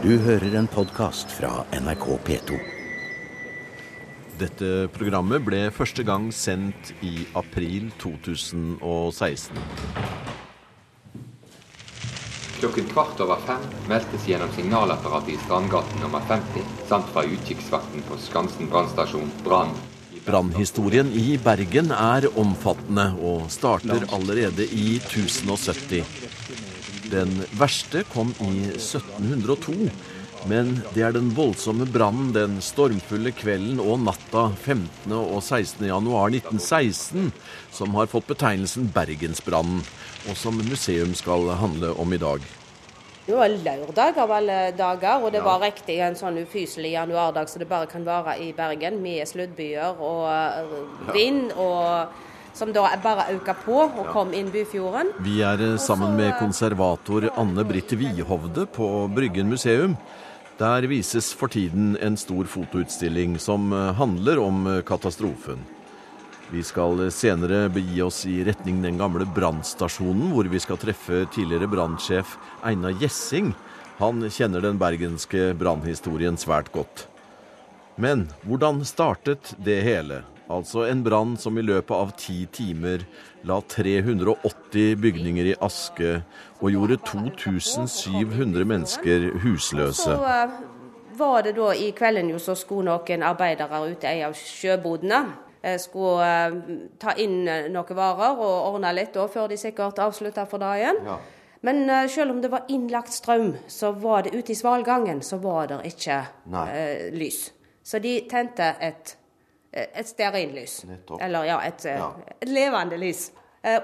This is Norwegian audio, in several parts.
Du hører en podkast fra NRK P2. Dette programmet ble første gang sendt i april 2016. Klokken kvart over fem meldtes gjennom signalapparatet i Strandgaten nummer 50 samt fra utkikksvakten på Skansen brannstasjon brann. Brannhistorien i Bergen er omfattende og starter allerede i 1070. Den verste kom i 1702, men det er den voldsomme brannen den stormfulle kvelden og natta 15. og 16. januar 1916 som har fått betegnelsen Bergensbrannen, og som museum skal handle om i dag. Det var lørdag av alle dager, og det var riktig en sånn ufyselig januardag som det bare kan være i Bergen, med sluddbyer og vind. og som da bare øka på og kom inn Byfjorden. Vi er eh, sammen med konservator Anne Britt Wihovde på Bryggen museum. Der vises for tiden en stor fotoutstilling som eh, handler om eh, katastrofen. Vi skal senere begi oss i retning den gamle brannstasjonen, hvor vi skal treffe tidligere brannsjef Einar Gjessing. Han kjenner den bergenske brannhistorien svært godt. Men hvordan startet det hele? Altså en brann som i løpet av ti timer la 380 bygninger i aske og gjorde 2700 mennesker husløse. Så uh, var det da i kvelden jo så skulle noen arbeidere ute i ei av sjøbodene skulle uh, ta inn noen varer og ordne litt da, før de sikkert avslutta for dagen. Ja. Men uh, selv om det var innlagt strøm, så var det ute i svalgangen så var det ikke lys. Så de tente et et stearinlys. Eller ja et, ja, et, levende lys.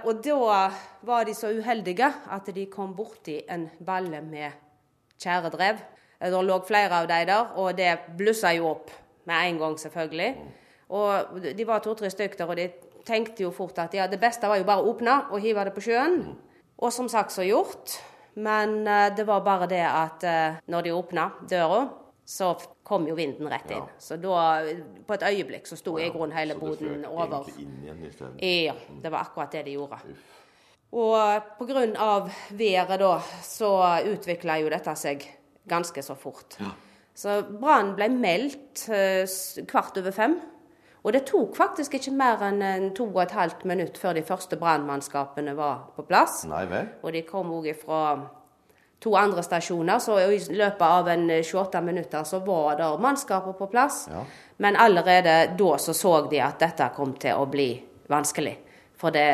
Og da var de så uheldige at de kom borti en balle med tjæredrev. Det lå flere av de der, og det blussa jo opp med en gang, selvfølgelig. Og de var to-tre stykker, og de tenkte jo fort at ja, det beste var jo bare å åpne og hive det på sjøen. Og som sagt så gjort. Men det var bare det at når de åpna døra, så kom jo vinden rett inn. Ja. Så da, på et øyeblikk, så sto ja, i grunnen hele boden over. Så det inn igjen i stedet? Ja, det var akkurat det de gjorde. Uff. Og pga. været da, så utvikla jo dette seg ganske så fort. Ja. Så brannen ble meldt kvart over fem. Og det tok faktisk ikke mer enn to og et halvt minutt før de første brannmannskapene var på plass. Nei vel? Og de kom òg fra to andre stasjoner, så i løpet av en 28 minutter så var det mannskaper på plass. Ja. Men allerede da så så de at dette kom til å bli vanskelig. For det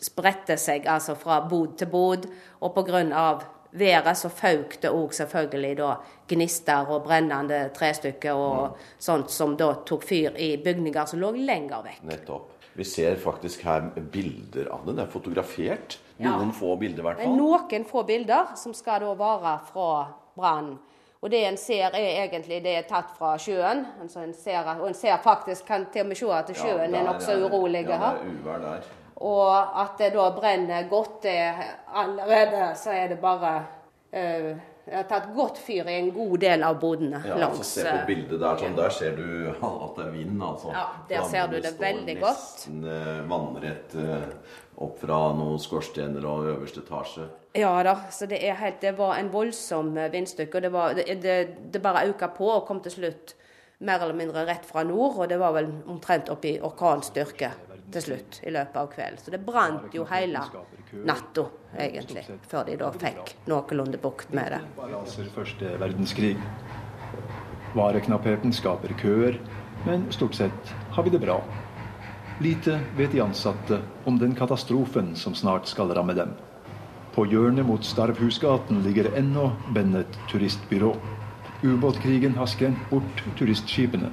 spredte seg altså fra bod til bod, og pga. været så føk det òg selvfølgelig da gnister og brennende trestykker og mm. sånt som da tok fyr i bygninger som lå lenger vekk. Nettopp. Vi ser faktisk her bilder av det. Det er fotografert. Noen ja. få bilder, i hvert fall. Noen få bilder som skal da være fra brannen. Og det en ser, er egentlig det er tatt fra sjøen. Altså en ser, og en ser faktisk, kan til og med se at sjøen ja, er nokså urolig ja, her. Er uvær der. Og at det da brenner godt det allerede, så er det bare uh, det har tatt godt fyr i en god del av bodene. Ja, langs, altså Se på eh, bildet der. Sånn, der ser du at det er vind. altså. Ja, Der Flammene ser du det veldig godt. Nesten eh, vannrett opp fra noen skorstener og øverste etasje. Ja da, så det, helt, det var en voldsom vindstykke. og Det, var, det, det, det bare øka på og kom til slutt mer eller mindre rett fra nord. Og det var vel omtrent opp i orkanstyrke til slutt i løpet av kvelden. Så det brant jo hele natta, egentlig, før de da fikk noenlunde bukt med det. Raser første verdenskrig. Vareknappheten skaper køer, men stort sett har vi det bra. Lite vet de ansatte om den katastrofen som snart skal ramme dem. På hjørnet mot Starvhusgaten ligger ennå Bennet turistbyrå. Ubåtkrigen har skremt bort turistskipene.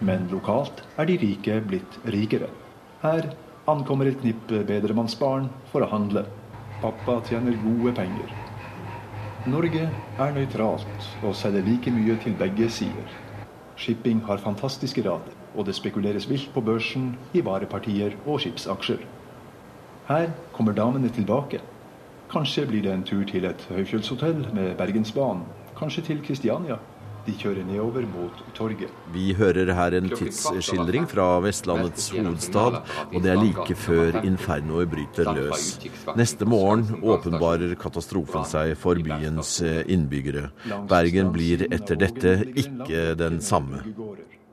Men lokalt er de rike blitt rikere. Her ankommer et knippe bedremannsbarn for å handle. Pappa tjener gode penger. Norge er nøytralt og selger like mye til begge sider. Shipping har fantastiske rater, og det spekuleres vilt på børsen i varepartier og skipsaksjer. Her kommer damene tilbake. Kanskje blir det en tur til et høyfjellshotell med Bergensbanen Kanskje til Kristiania. De kjører nedover mot torget. Vi hører her en tidsskildring fra Vestlandets hovedstad, og det er like før infernoet bryter løs. Neste morgen åpenbarer katastrofen seg for byens eh, innbyggere. Bergen blir etter dette ikke den samme.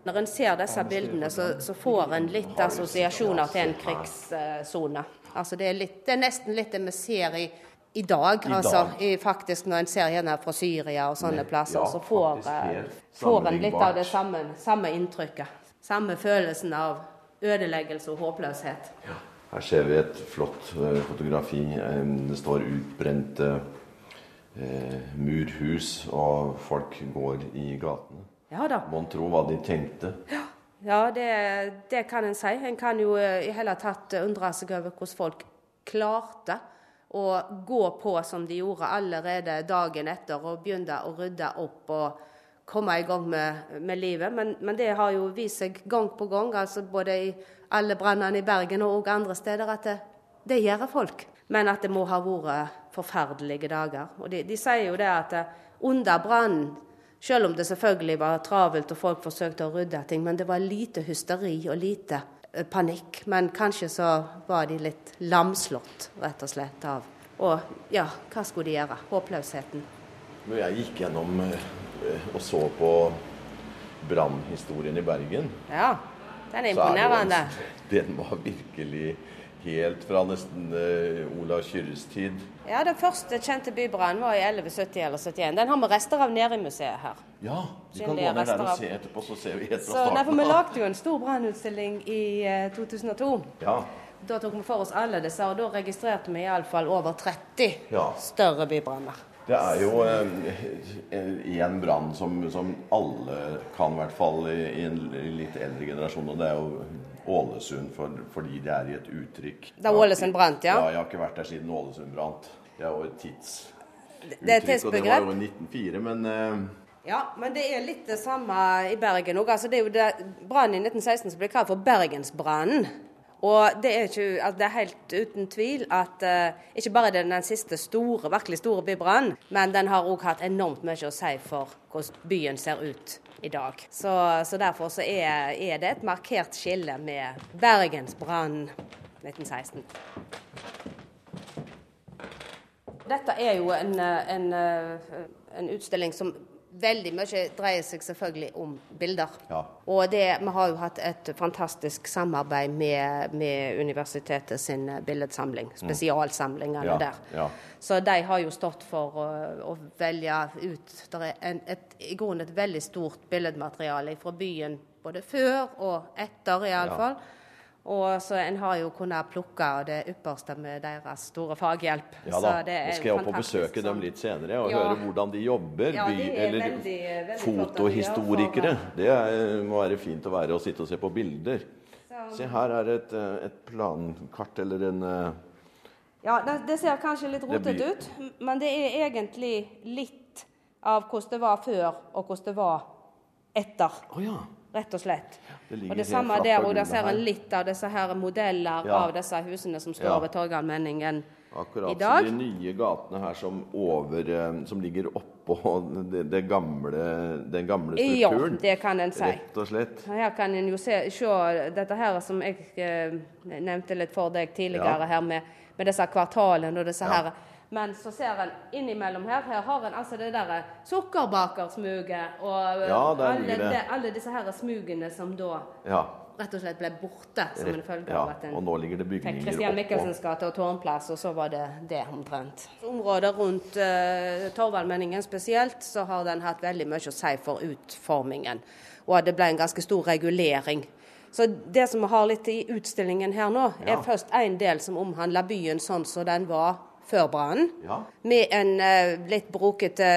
Når en ser disse bildene, så, så får en litt assosiasjoner til en krigssone. Altså det, er litt, det er nesten litt det vi ser i i dag, I altså, dag. Faktisk når en ser gjerne fra Syria og sånne plasser, ja, så får, uh, får en litt av det samme, samme, inntrykket. Samme følelsen av ødeleggelse og håpløshet. Ja. Her ser vi et flott uh, fotografi. Det står utbrente uh, murhus, og folk går i gatene. Ja da. Mon tro hva de tenkte. Ja. Ja, det, det, kan en si. En kan jo i hele tatt undre seg over hvordan folk klarte å gå på som de gjorde allerede dagen etter, og begynne å rydde opp og komme i gang med, med livet. Men, men, det har jo vist seg gang på gang, altså både i alle brannene i Bergen og andre steder, at det, det gjør folk. Men at det må ha vært forferdelige dager. Og de, de sier jo det at under brannen selv om det selvfølgelig var travelt og folk forsøkte å rydde ting, men det var lite hysteri og lite Eh, panikk. Men kanskje så var de litt lamslått, rett og slett, av Og ja, hva skulle de gjøre? Håpløsheten. Når jeg gikk gjennom eh, og så på brannhistorien i Bergen Ja, den er imponerende. Den var virkelig helt fra nesten uh, Olav Kyrres tid. Ja, den første kjente bybrannen var i 1170 eller 71. Den har vi rester av nede i museet her. Ja, vi kan gå ned der og se etterpå, så ser vi helt fra starten. Nei, for Vi lagde jo en stor brannutstilling i uh, 2002. Ja. Da tok vi for oss alle disse, og da registrerte vi iallfall over 30 ja. større bybranner. Det er jo én eh, brann som, som, alle kan, i hvert fall i, i en litt eldre generasjon. Og det er jo Ålesund for, fordi det er i et uttrykk. Da Ålesund brant, ja? Ja, jeg har ikke vært der siden Ålesund brant. Det er jo et tidsuttrykk. Det er tidsbegrep. Og det var jo i 1904, men eh, Ja, men det er litt det samme i Bergen òg. Altså, det er jo brannen i 1916 som ble kalt for Bergensbrannen. Og det er, ikke, altså det er, helt uten tvil at uh, ikke bare er det den siste store, virkelig store bybrannen, men den har òg hatt enormt mye å si for hvordan byen ser ut i dag. Så, så derfor så er, er, det et markert skille med Bergensbrannen 1916. Dette er jo en, en, en utstilling som veldig mye dreier seg selvfølgelig om bilder. Ja. Og det, vi har jo hatt et fantastisk samarbeid med, med universitetet sin billedsamling. Mm. Spesialsamlingene ja. der. Ja. Så de har jo stått for å, å velge ut Det er en, et, i grunnen et veldig stort billedmateriale fra byen både før og etter, iallfall. Ja. Og så En har jo kunnet plukke det ypperste med deres store faghjelp. Ja da, nå skal jeg opp og besøke dem litt senere og ja. høre hvordan de jobber. Ja, de eller veldig, veldig fotohistorikere. Det er, må være fint å være og sitte og se på bilder. Så. Se, her er et, et plankart eller en eh, Ja, det, det ser kanskje litt rotete ut, men det er egentlig litt av hvordan det var før, og hvordan det var etter. Oh, ja. Rett og slett. Det og det samme der, og der ser en litt av disse her modeller ja. av disse husene som står ja. ved Torgallmenningen Akkurat, i dag. Så de nye gatene her som, over, eh, som ligger oppå det, det gamle, den gamle strukturen. Ja, det kan en si. Rett og slett. Her kan en jo se, se dette her som jeg eh, nevnte litt for deg tidligere, ja. her med, med disse kvartalene og disse her men så ser en innimellom her Her har en altså det derre sukkerbakersmuget og ja, alle, de, alle, disse her smugene som da ja. rett og slett ble borte som en følge ja, av at en og nå ligger det bygninger fikk Christian Michelsens gate og Tårnplass, og så var det det omtrent. Området rundt uh, Torvaldmenningen spesielt, så har den hatt veldig mye å si for utformingen. Og det ble en ganske stor regulering. Så det som vi har litt i utstillingen her nå, er først en del som omhandler byen sånn som den var før brannen. Ja. Med en uh, litt brokete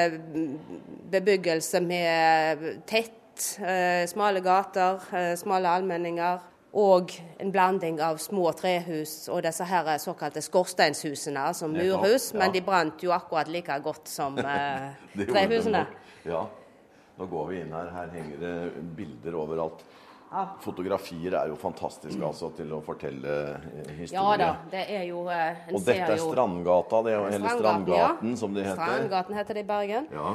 bebyggelse med tett, uh, smale gater, uh, smale allmenninger. Og en blanding av små trehus og disse her såkalte skorsteinshusene, altså murhus. Ja. Men de brant jo akkurat like godt som trehusene. Ja. Nå går vi inn her. Her henger det bilder overalt. Ja. Fotografier er jo fantastiske altså, til å fortelle eh, historie. Ja da, det er jo eh, Og dette er Strandgata, det er, eller Strandgaten ja. som det heter. Strandgaten heter det i Bergen. Ja.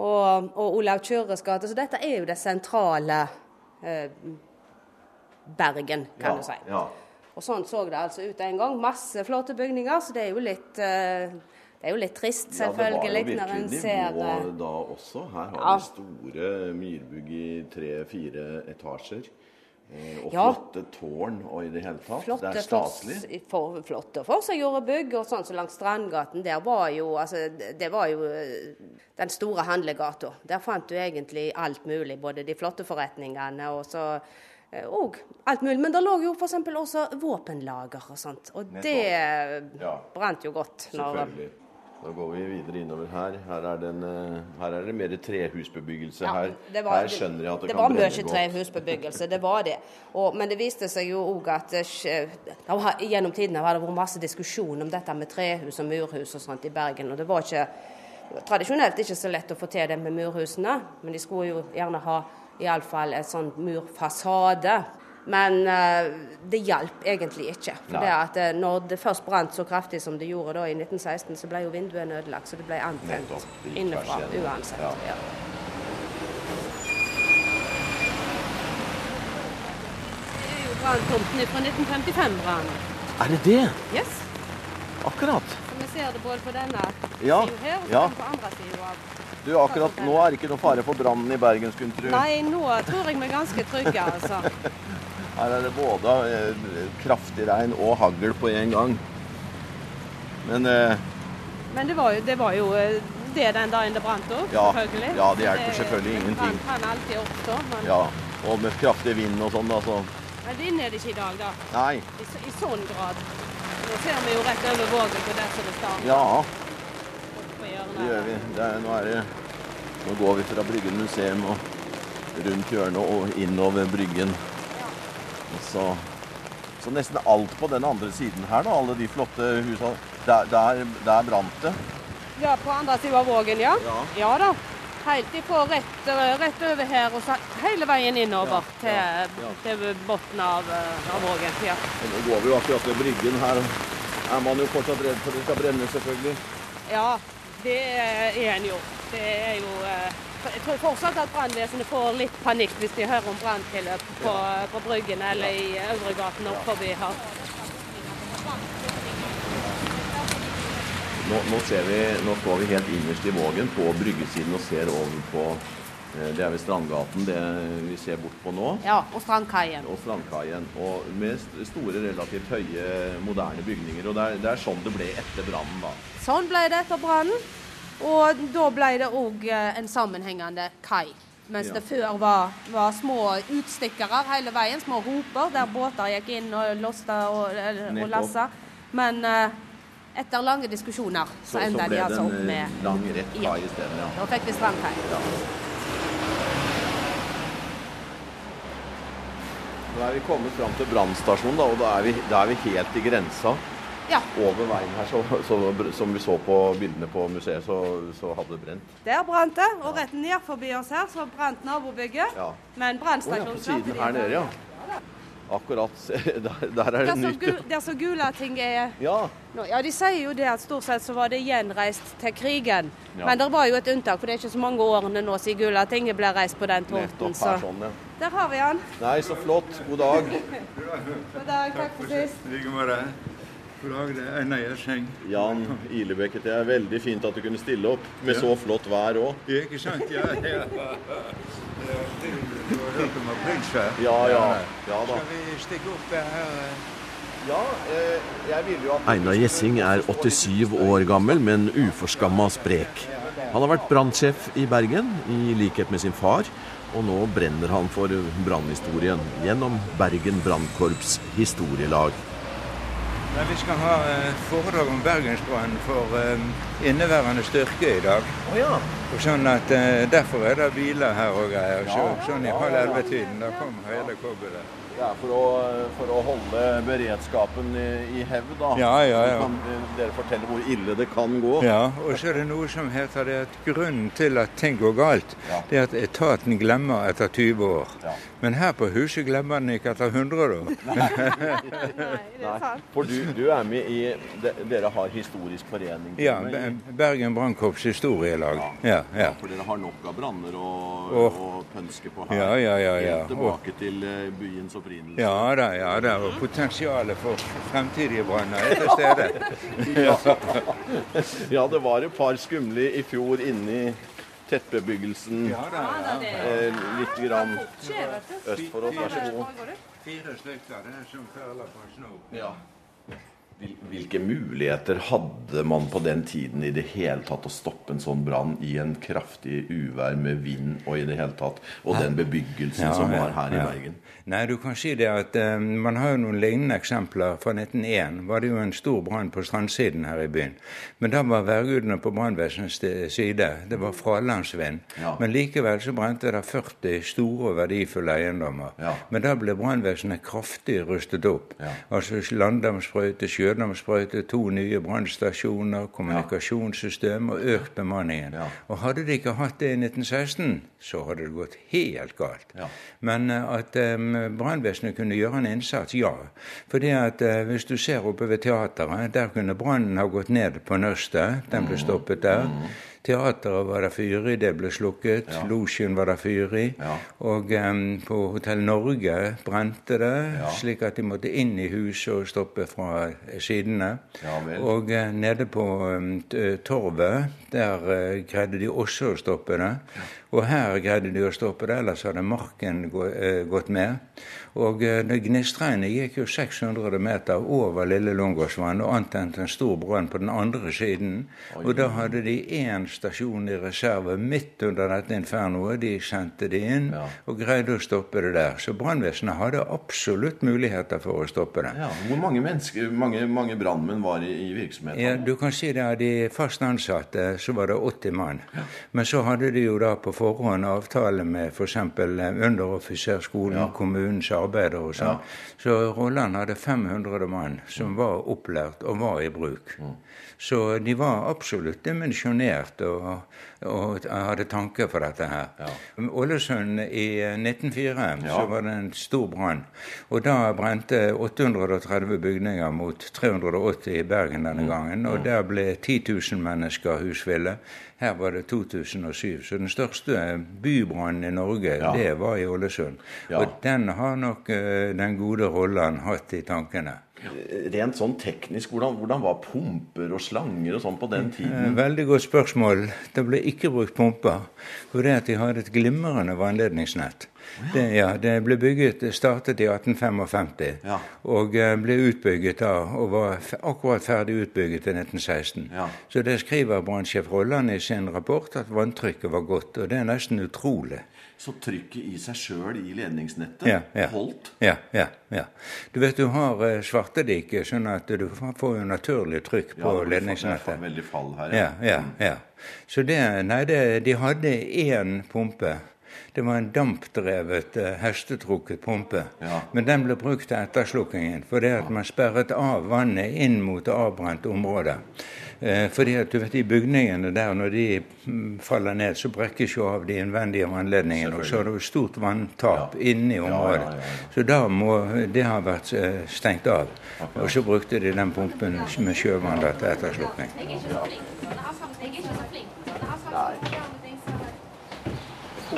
og, og Olav Kyrres gate. Så dette er jo det sentrale eh, Bergen, kan du si. Ja. Og sånn så det altså ut en gang. Masse flotte bygninger, så det er jo litt, eh, det er jo litt trist, selvfølgelig, når en ser nivå da også. Her har Ja. vi store myrbygg i tre-fire etasjer. eh, Og Ja. flotte tårn og i det hele tatt. Flotte, det er staselig. For, flotte forseggjorde bygg, og sånn som langs Strandgaten, der var jo altså, det var jo eh, den store handlegata. Der fant du egentlig alt mulig, både de flotte forretningene og så eh, og alt mulig. Men det lå jo f.eks. også våpenlager og sånt, og det Ja. brant jo godt. Når, Selvfølgelig. Da går vi videre innover her. Her er, den, eh, her er det mer trehusbebyggelse. Ja, her, det var- her skjønner jeg at det, det kan var mye trehusbebyggelse, det var det. Og, men det viste seg jo òg at det, var, gjennom tidene har det vært masse diskusjon om dette med trehus og murhus og sånt i Bergen. Og det var ikke tradisjonelt ikke så lett å få til det med murhusene, men de skulle jo gjerne ha iallfall en sånn murfasade. Men eh, det hjalp egentlig ikke. For det at eh, når det først brant så kraftig som det gjorde da i 1916, så ble jo vinduene ødelagt, så det ble antent innenfra uansett. Ja. Ja. Det er jo branntomten fra 1955-brannen. Er det det? Yes. Akkurat. Så vi ser det både på denne Ja, siden her og ja. den på andre siden av. Du, akkurat nå er det ikke noe fare for brannen i Bergen, skulle en tro. Nei, nå tror jeg vi er ganske trygge, altså. Her er det både eh, kraftig regn og hagl på en gang. Men eh, Men det var jo, det var jo eh, det den dagen det brant opp, Ja, selvfølgelig. ja, det hjelper selvfølgelig ingenting. Brann kan alltid oppstå, men, ja, og med kraftig vind og sånn, da, så men vind er det ikke i dag, da. Nei. I, I sånn grad. Nå ser vi jo rett over vågen på der som det starter. Ja, det gjør vi. Det er, nå, er det, nå går vi fra Bryggen museum og rundt hjørnet og innover Bryggen. Så, så nesten alt på den andre siden her, da, alle de flotte husene, der, der, der brant det. Ja, på andre siden av vågen, ja. Ja. da. Helt ifra rett, eh, rett over her og så hele veien innover Ja, til, ja, ja. til bunnen av, eh, av vågen. Ja. Nå går vi jo akkurat ved Bryggen her. Er man jo fortsatt redd for det skal brenne, selvfølgelig. ja, det er en jo. Det er jo eh, Jeg tror fortsatt at brannvesenet får litt panikk hvis de hører om branntilløp på, på Bryggen eller i Øvregaten opp forbi her. Nå, nå, ser vi, nå står vi helt innerst i Vågen på bryggesiden og ser over på eh, Det er ved Strandgaten det vi ser bort på nå. Ja, og Strandkaien. Og Strandkaien. Og med store, relativt høye, moderne bygninger. Og det er, det er sånn det ble etter brannen, da. Sånn ble det etter brannen. Og da ble det òg en sammenhengende kai. Mens Ja. det før var, var små utstikkere hele veien, små hoper der båter gikk inn og losta og, og lassa. Men uh, etter lange diskusjoner så, Så, så enda ble de det altså en opp eh, med lang, rett Ja. i isteden, ja. Da fikk vi strandkai. ja. Nå er vi kommet fram til brannstasjonen, og da er, vi, da er vi helt i grensa. Ja, Over veien her, så, så, som vi så på bildene på museet, så, så hadde det brent. der brant det. Og rett ned forbi oss her så brant nabobygget. Ja. Men Å ja, på siden her nede, ja. Akkurat. Der, der er det Der nytt. der så Gulating er Ja. Nå, ja, De sier jo det at stort sett så var det gjenreist til krigen. Ja. Men det var jo et unntak, for det er ikke så mange årene nå siden Gulatinget ble reist på den tomten. Så sånn, ja. der har vi han. Nei, så flott. God dag. God dag, takk for sist. I like måte. God dag, det er Einar Gjelseng. Jan Ilebekk, det er veldig fint at du kunne stille opp med så flott vær òg. Ja, Ikke sant? Ja, ja. Du har hørt om aprilsvær? Ja, ja. Ja da. Skal vi stikke opp her? eh? Ja, eh, jeg vil jo at Einar Gjessing er 87 år gammel, men uforskamma sprek. Han har vært brannsjef i Bergen, i likhet med sin far, og nå brenner han for brannhistorien gjennom Bergen Brannkorps historielag. Vi skal ha eh, foredrag om Bergensbrannen for eh, inneværende styrke i dag. Oh, ja. Og sånn at eh, Derfor er det biler her og greier. Så, sånn i halv elleve-tiden, da kommer hele kobbelet. Det er for å, for å holde beredskapen i, i hevd, da. Ja, ja, ja. Kan dere fortelle hvor ille det kan gå? Ja, og så er det noe som heter det at grunnen til at ting går galt, Ja. det er at etaten glemmer etter 20 år. Ja. Men her på huset glemmer den ikke etter 100 år. Nei, det er sant. For du, du er med i de, Dere har historisk forening? Ja, Bergen Brannkorps historielag. Ja. ja, ja. For dere har nok av branner å, pønske på her. Ja, ja, ja, ja. Helt tilbake til eh, byens opprinnelse. Ja da, ja da. Og potensialet for fremtidige branner er til stede. Ja, det var et par skumle i fjor inni tettbebyggelsen Ja da, ja. eh, litt grann øst for oss. Vær så god. Fire stykker er som perler på snø. Ja. Hvilke muligheter hadde man på den tiden i det hele tatt å stoppe en sånn brann i en kraftig uvær med vind og i det hele tatt, og den bebyggelsen Ja, som ja, var her i. Bergen? Nei, du kan si det at eh, man har jo noen lignende eksempler. Fra 1901 var det jo en stor brann på strandsiden her i byen. Men da var værgudene på brannvesenets side. Det var fralandsvind. Ja. Men likevel så brente det 40 store og verdifulle eiendommer. Ja. Men da ble brannvesenet kraftig rustet opp. Ja. Altså landdamsprøyte, sjødamsprøyte, to nye brannstasjoner, kommunikasjonssystem og økt bemanningen. Og hadde de ikke hatt det i 1916, så hadde det gått helt galt. Men eh, at um, brannvesenet kunne gjøre en innsats, ja. Fordi at eh, hvis du ser oppe ved teateret, der kunne brannen ha gått ned på nøstet. Den ble stoppet der. Teateret var det fyr i, det ble slukket. Ja. Losjen var det fyr i. Ja. Og um, på Hotell Norge brente det, Ja. slik at de måtte inn i huset og stoppe fra sidene. Og uh, nede på um, torvet, der uh, greide de også å stoppe det. Og her greide de å stoppe det, ellers hadde marken gå, gått med. Og Gnistregnet gikk jo 600 meter over Lille Lungåsvann og antente en stor brann på den andre siden. Og da hadde de én stasjon i reserve midt under dette infernoet. De sendte det inn Ja. og greide å stoppe det der. Så brannvesenet hadde absolutt muligheter for å stoppe det. Ja, hvor mange, mange, mange brannmenn var i, i virksomheten? Ja, du kan si det av de fast ansatte så var det 80 mann. Men så hadde de jo da på forhånd avtale med f.eks. Underoffiserskolen, Ja. kommunens arbeidere og sånn. Så Rolland hadde 500 mann som var opplært og var i bruk. Så de var absolutt dimensjonert og, og hadde tanker for dette her. Ålesund i 1904 Ja. så var det en stor brann. Og da brente 830 bygninger mot 380 i Bergen denne gangen. Og der ble 10 000 mennesker husville. Her var det 2007. Så den største bybrannen i Norge, Ja. det var i Ålesund. Ja. Og den har nok eh, den gode rollen hatt i tankene. Rent sånn teknisk, hvordan, hvordan var pumper og slanger og sånn på den Eh, tiden? Veldig godt spørsmål. Det ble ikke brukt pumper, For det at de hadde et glimrende vannledningsnett. Det, ja, det ble bygget, det startet i 1855 Ja. og eh, ble utbygget da, og var akkurat ferdig utbygget i 1916. Ja. Så det skriver brannsjef Rolland i sin rapport, at vanntrykket var godt. Og det er nesten utrolig. Så trykket i seg sjøl i ledningsnettet Ja, ja. holdt? Ja, ja, ja. Du vet du har eh, svartedike, sånn at du får jo naturlig trykk på ja, det ledningsnettet. veldig fall her. Ja, ja, ja. Så det, nei, det, de hadde én pumpe. Det var en dampdrevet, eh, hestetrukket pumpe. Ja. Men den ble brukt til etterslukkingen, fordi at man sperret av vannet inn mot det avbrente området. Eh, fordi at du vet, De bygningene der, når de mm, faller ned, så brekkes jo av de innvendige vannledningene. Og så er det jo stort vanntap Ja. inni området. ja, ja, ja. Så da må det ha vært eh, stengt av. Og så brukte de den pumpen med sjøvann til etterslukking. Jeg er ikke så flink. Jeg er ikke så flink.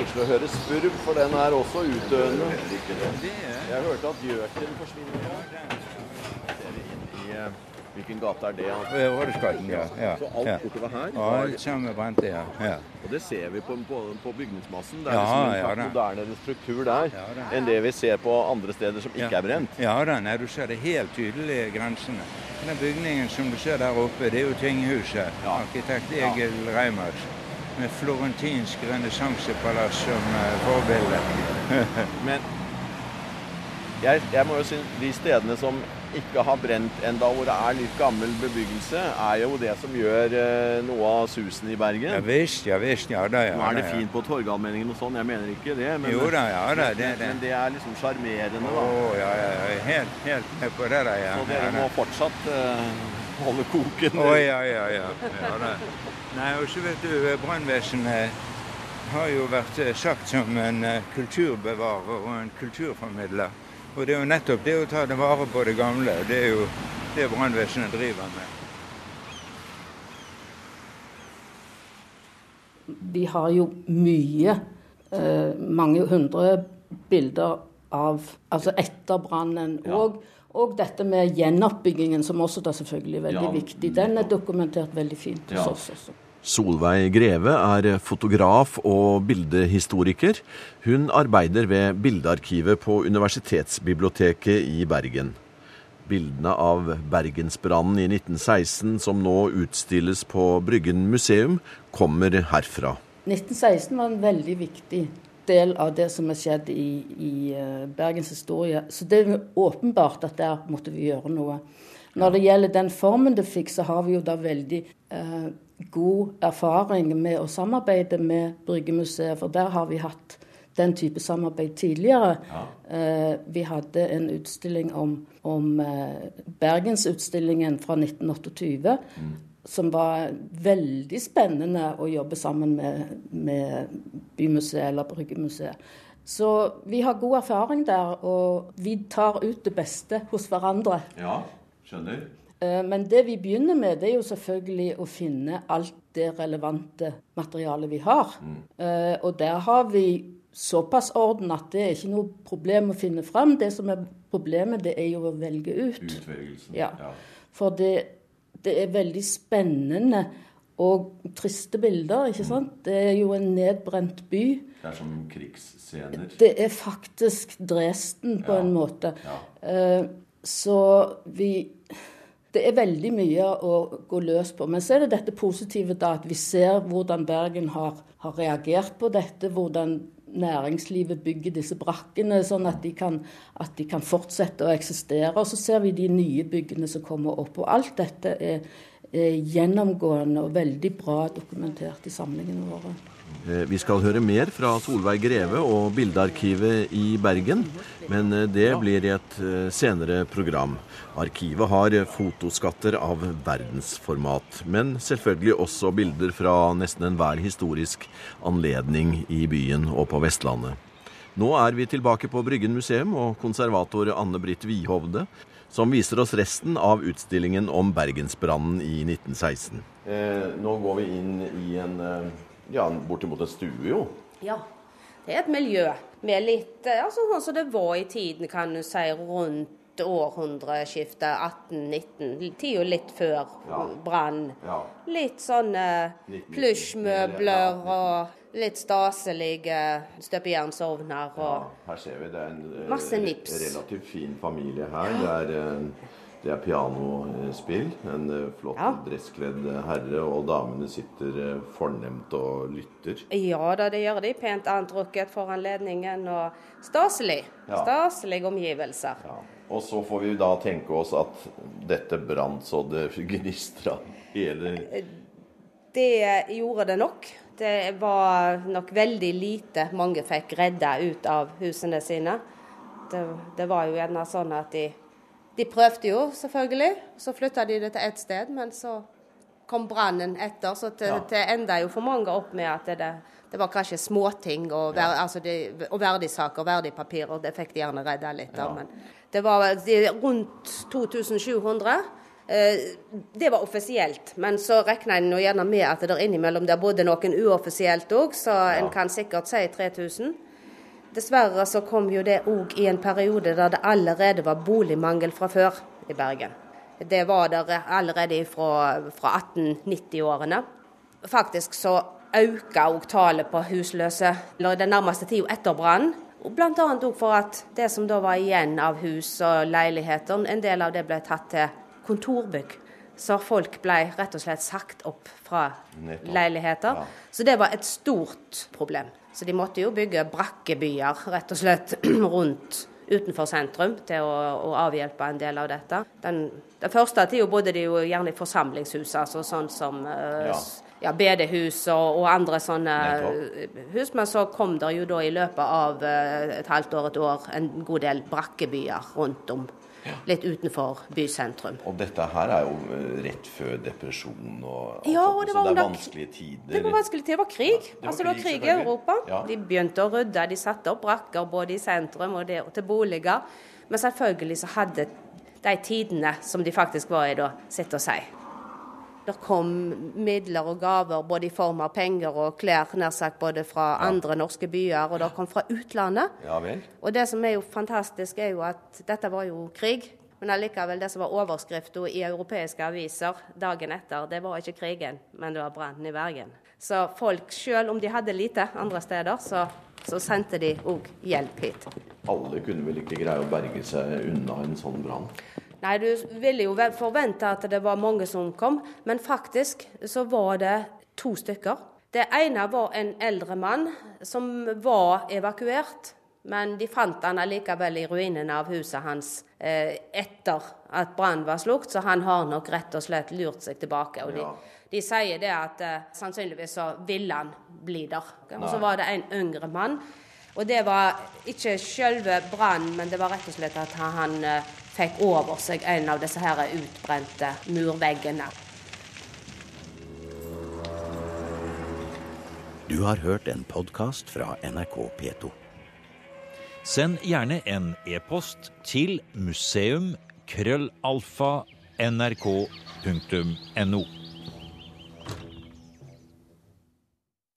Koselig å høre spurv, for den er også utdøende. Jeg hørte at gjøken forsvinner. I eh, Hvilken gate er det? Rådhusgaten, ja. ja, Så alt ja. bortover her alt sammen brente, ja. ja. Og det ser vi på, på, på bygningsmassen. Det er Ja, liksom en ja slags da. moderne struktur der Ja enn det vi ser på andre steder som ikke er brent. Ja da, nei, du ser det helt tydelige grensene. Den bygningen som du ser der oppe, det er jo tinghuset. Arkitekt Egil Reimers. Med florentinsk renessansepalass som eh, forbilde. Men jeg, jeg må jo si de stedene som ikke har brent enda, hvor det er litt gammel bebyggelse, er jo det som gjør eh, noe av susen i Bergen. Ja visst, ja visst, ja da, ja. Nå er det fint på Torgallmenningen og sånn, jeg mener ikke det. Men, Jo da, ja da, det det. men det er liksom sjarmerende, Å, da. ja, ja, ja, helt, helt med på det der, ja. Så dere må fortsatt eh, holde koken. Å, ja, ja, ja. ja da. Nei, og så vet du, brannvesenet har jo vært eh, sagt som en eh, kulturbevarer og en kulturformidler. Og det er jo nettopp det å ta det vare på det gamle. Det er jo det brannvesenet driver med. vi har jo mye, eh, mange hundre bilder av Altså etter brannen. Ja. Og, dette med gjenoppbyggingen, som også er selvfølgelig veldig Ja, viktig. Den er dokumentert veldig fint hos Ja. oss også. Solveig Greve er fotograf og bildehistoriker. Hun arbeider ved Bildearkivet på Universitetsbiblioteket i Bergen. Bildene av Bergensbrannen i 1916, som nå utstilles på Bryggen museum, kommer herfra. 1916 var en veldig viktig del av det som har skjedd i, i eh, Bergens historie. Så det er jo åpenbart at der måtte vi gjøre noe. Når det gjelder den formen det fikk, så har vi jo da veldig eh, god erfaring med å samarbeide med Bryggemuseet, for der har vi hatt den type samarbeid tidligere. Eh, vi hadde en utstilling om, om eh, Bergensutstillingen fra 1928 som var veldig spennende å jobbe sammen med, med Bymuseet eller Bryggemuseet. Så vi har god erfaring der, og vi tar ut det beste hos hverandre. Ja, skjønner. Eh, Men det vi begynner med, det er jo selvfølgelig å finne alt det relevante materialet vi har. Mm. Og der har vi såpass orden at det er ikke noe problem å finne fram. Det som er problemet, det er jo å velge ut. Utvelgelsen. Ja. For det, det er veldig spennende og triste bilder, ikke sant? Det er jo en nedbrent by. Det er som krigsscener. Det er faktisk Dresden på Ja. en måte. Ja. Eh, Så vi Det er veldig mye å gå løs på. Men så er det dette positive da, at vi ser hvordan Bergen har, har reagert på dette. Hvordan næringslivet bygger disse brakkene, sånn at de, kan, at de kan fortsette å eksistere. Og så ser vi de nye byggene som kommer opp. Og alt dette er, er gjennomgående og veldig bra dokumentert i samlingene våre. Eh, Vi skal høre mer fra Solveig Greve og Bildearkivet i Bergen, men eh, det blir i et eh, senere program. Arkivet har fotoskatter av verdensformat, men selvfølgelig også bilder fra nesten enhver historisk anledning i byen og på Vestlandet. Nå er vi tilbake på Bryggen museum og konservator Anne Britt Wihovde, som viser oss resten av utstillingen om Bergensbrannen i 1916. Eh, nå går vi inn i en ja, bortimot en stue, jo. Ja, det er et miljø med litt eh, altså Sånn som det var i tiden, kan du si, rundt århundreskiftet 1819. Tida litt før Ja. brann. Ja. Litt sånne litt- plysjmøbler og litt staselige støpejernsovner Ja, her ser vi det er en eh, Masse nips. relativt fin familie her. Det er, eh, det er pianospill. En eh, flott Ja. dresskledd herre, og damene sitter eh, fornemt og lytter. Ja da, det gjør de. Pent antrukket for anledningen og staselig. Ja. Staselige omgivelser. Ja. Og så får vi da tenke oss at dette brant så det gnistra hele Det gjorde det nok. Det var nok veldig lite mange fikk redda ut av husene sine. Det, det var jo gjerne sånn at de, de prøvde jo, selvfølgelig. Så flytta de det til ett sted, men så kom brannen etter. Så det, Ja. enda jo for mange opp med at det, det var kanskje småting og, ver, altså de, og verdisaker, verdipapirer. Det fikk de gjerne redda litt av. Ja. Men det var de, rundt 2700. Eh, Det var offisielt, men så regner en gjerne med at det der innimellom der bodde noen uoffisielt òg, så en kan sikkert si 3000. Dessverre så kom jo det òg i en periode der det allerede var boligmangel fra før i Bergen. Det var der allerede fra, fra 1890-årene. Faktisk så økte òg tallet på husløse den nærmeste tida etter brannen. Bl.a. òg for at det som da var igjen av hus og leiligheter, en del av det ble tatt til kontorbygg. Så folk ble rett og slett sagt opp fra leiligheter. Så det var et stort problem. Så de måtte jo bygge brakkebyer rett og slett rundt utenfor sentrum til å, å avhjelpe en del av dette. Den, den første tida bodde de jo gjerne i forsamlingshus, altså sånn som eh, Ja. ja, bedehus og, og andre sånne eh, hus. Men så kom det jo da i løpet av eh, et halvt år, et år, en god del brakkebyer rundt om. Litt utenfor bysentrum. Og dette her er jo eh, rett før depresjon og Ja, og det var så det er vanskelige tider. Det var vanskelige tider, Det var krig. Ja, det var altså, det var krig, krig i. Europa. Ja. De begynte å rydde. De satte opp brakker både i sentrum og, det, og til boliger. Men selvfølgelig så hadde de tidene som de faktisk var i da, sitt å si. Det kom midler og gaver både i form av penger og klær nær sagt både fra andre norske byer, og det kom fra utlandet. Ja. Og det som er jo fantastisk, er jo at dette var jo krig. Men allikevel, det som var overskriften i europeiske aviser dagen etter, det var ikke krigen, men det var brannen i Bergen. Så folk, selv om de hadde lite andre steder, så, så sendte de òg hjelp hit. Alle kunne vel ikke greie å berge seg unna en sånn brann? Nei, du ville jo forvente at det var mange som kom, men faktisk så var det to stykker. Det ene var en eldre mann som var evakuert, men de fant han allikevel i ruinene av huset hans eh, etter at brannen var slukt, så han har nok rett og slett lurt seg tilbake. og de, de sier det at eh, sannsynligvis så ville han bli der. Og så var det en yngre mann. Og det var ikke selve brannen, men det var rett og slett at han, han eh, fikk over seg en av disse her utbrente murveggene. Du har hørt en podkast fra NRK P2. Send gjerne en e-post til museum.krøllalfa.nrk.no. nrk.no.